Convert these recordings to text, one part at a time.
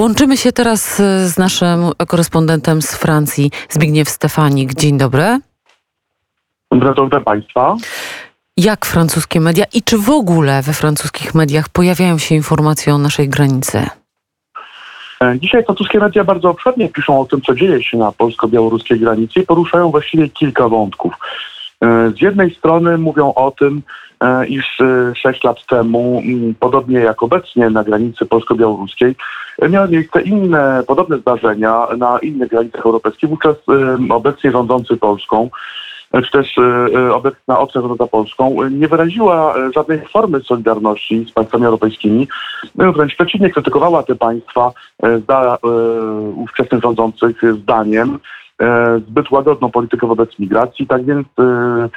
Łączymy się teraz e, z naszym korespondentem z Francji, Zbigniew Stefanik. Dzień dobry. Dobry, dobry Państwa. Jak francuskie media i czy w ogóle we francuskich mediach pojawiają się informacje o naszej granicy? E, dzisiaj francuskie media bardzo obszernie piszą o tym, co dzieje się na polsko-białoruskiej granicy i poruszają właściwie kilka wątków. E, z jednej strony mówią o tym, e, iż sześć lat temu, podobnie jak obecnie na granicy polsko-białoruskiej, miały miejsce inne, podobne zdarzenia na innych granicach europejskich. Wówczas obecnie rządzący Polską czy też obecna opcja rządząca Polską nie wyraziła żadnej formy solidarności z państwami europejskimi. Wręcz przeciwnie, krytykowała te państwa za ówczesnych rządzących zdaniem, E, zbyt łagodną politykę wobec migracji. Tak więc e,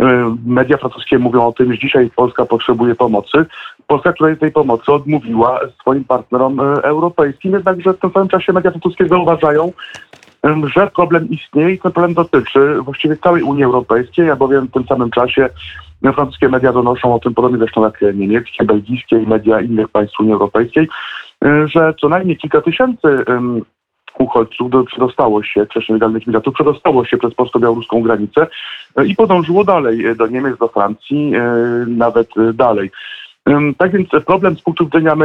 e, media francuskie mówią o tym, że dzisiaj Polska potrzebuje pomocy. Polska, której tej pomocy odmówiła swoim partnerom europejskim, jednakże w tym samym czasie media francuskie zauważają, że problem istnieje i ten problem dotyczy właściwie całej Unii Europejskiej, albowiem w tym samym czasie francuskie media donoszą o tym, podobnie zresztą jak niemieckie, belgijskie i media innych państw Unii Europejskiej, że co najmniej kilka tysięcy uchodźców do, przedostało się, czy nielegalnych migrantów, przedostało się przez polsko-białoruską granicę e, i podążyło dalej e, do Niemiec, do Francji, e, nawet dalej. Tak więc problem z punktu widzenia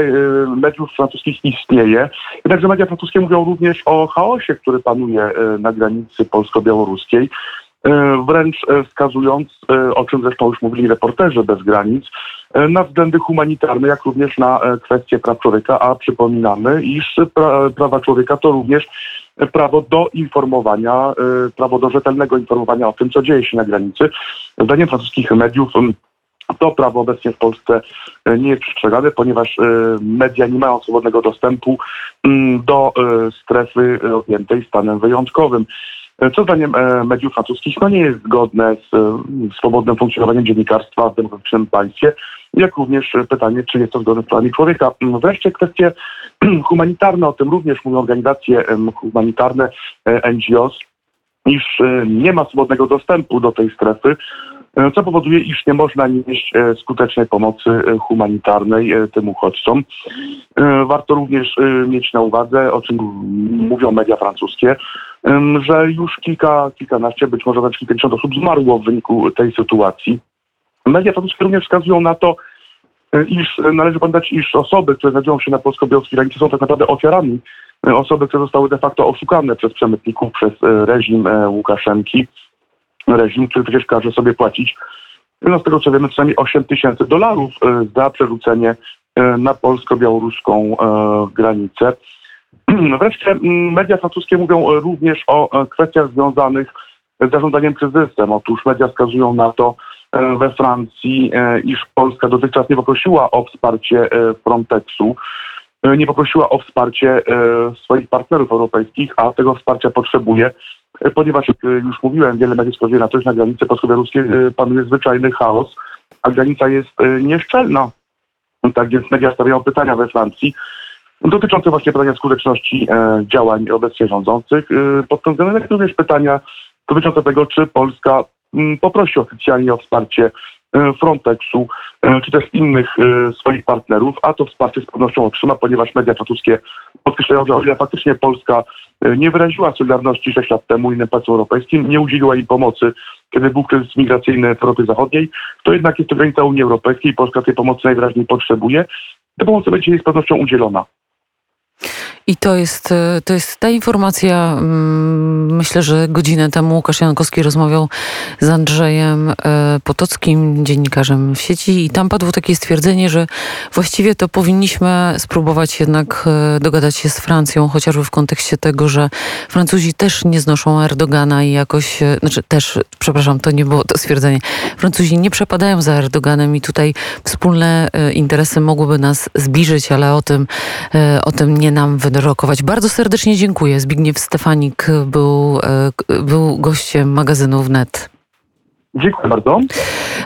mediów francuskich istnieje. Jednakże media francuskie mówią również o chaosie, który panuje na granicy polsko-białoruskiej. Wręcz wskazując, o czym zresztą już mówili reporterzy bez granic, na względy humanitarne, jak również na kwestie praw człowieka, a przypominamy, iż pra prawa człowieka to również prawo do informowania, prawo do rzetelnego informowania o tym, co dzieje się na granicy. Zdaniem francuskich mediów to prawo obecnie w Polsce e, nie jest przestrzegane, ponieważ e, media nie mają swobodnego dostępu do e, strefy objętej stanem wyjątkowym. Co zdaniem mediów francuskich no nie jest zgodne z swobodnym funkcjonowaniem dziennikarstwa w demokratycznym państwie, jak również pytanie, czy jest to zgodne z prawami człowieka. Mm, wreszcie kwestie humanitarne, o tym również mówią organizacje humanitarne, NGOs, iż nie ma swobodnego dostępu do tej strefy, E, co powoduje, iż nie można nieść e, skutecznej pomocy e, humanitarnej tym uchodźcom. Warto również mieć na uwadze, o czym mówią media francuskie, że już kilka, kilkanaście, być może nawet kilkadziesiąt osób zmarło w wyniku tej sytuacji. Media francuskie również wskazują na to, iż należy pamiętać, iż osoby, które znajdują się na polsko-białoruskiej granicy są tak naprawdę ofiarami, osoby, które zostały de facto oszukane przez przemytników, przez reżim Łukaszenki reżim, który przecież każe sobie płacić, no z tego co wiemy, co najmniej 8 tysięcy dolarów e, za przerzucenie e, na polsko-białoruską e, granicę. Wreszcie media francuskie mówią również o kwestiach związanych z zarządzaniem kryzysem. Otóż media wskazują na to we Francji, iż Polska dotychczas nie poprosiła o wsparcie Frontexu, nie poprosiła o wsparcie swoich partnerów europejskich, a tego wsparcia potrzebuje E, ponieważ, jak e, już mówiłem, wiele mediów wskazuje na to, że na granicy polsko-białoruskiej e, panuje zwyczajny chaos, a granica jest nieszczelna. Tak więc media stawiają pytania we Francji dotyczące właśnie pytania skuteczności działań obecnie rządzących. Pod tym względem jak również pytania dotyczące tego, czy Polska poprosi oficjalnie o wsparcie E, Frontexu, e, czy też innych e, swoich partnerów, a to wsparcie z pewnością otrzyma, ponieważ media francuskie podkreślają, że o ile faktycznie Polska nie wyraziła solidarności 6 lat temu innym państwom europejskim, nie udzieliła im pomocy, kiedy był kryzys migracyjny w Europie Zachodniej, to jednak jest to granica Unii Europejskiej i Polska tej pomocy najwyraźniej potrzebuje. Ta pomoc będzie jej z pewnością udzielona. I to jest, e, to jest ta informacja, mm, myślę, że godzinę temu Łukasz Jankowski rozmawiał z Andrzejem e, Potockim, dziennikarzem w sieci. I tam padło takie stwierdzenie, że właściwie to powinniśmy spróbować jednak e, dogadać się z Francją, chociażby w kontekście tego, że Francuzi też nie znoszą Erdogana i jakoś, znaczy też, przepraszam, to nie było to stwierdzenie, Francuzi nie przepadają za Erdoganem i tutaj wspólne interesy mogłyby nas zbliżyć, ale o tym, o tym nie nam wydaje rokować. Bardzo serdecznie dziękuję. Zbigniew Stefanik był, e, był gościem magazynu wnet. Dziękuję bardzo.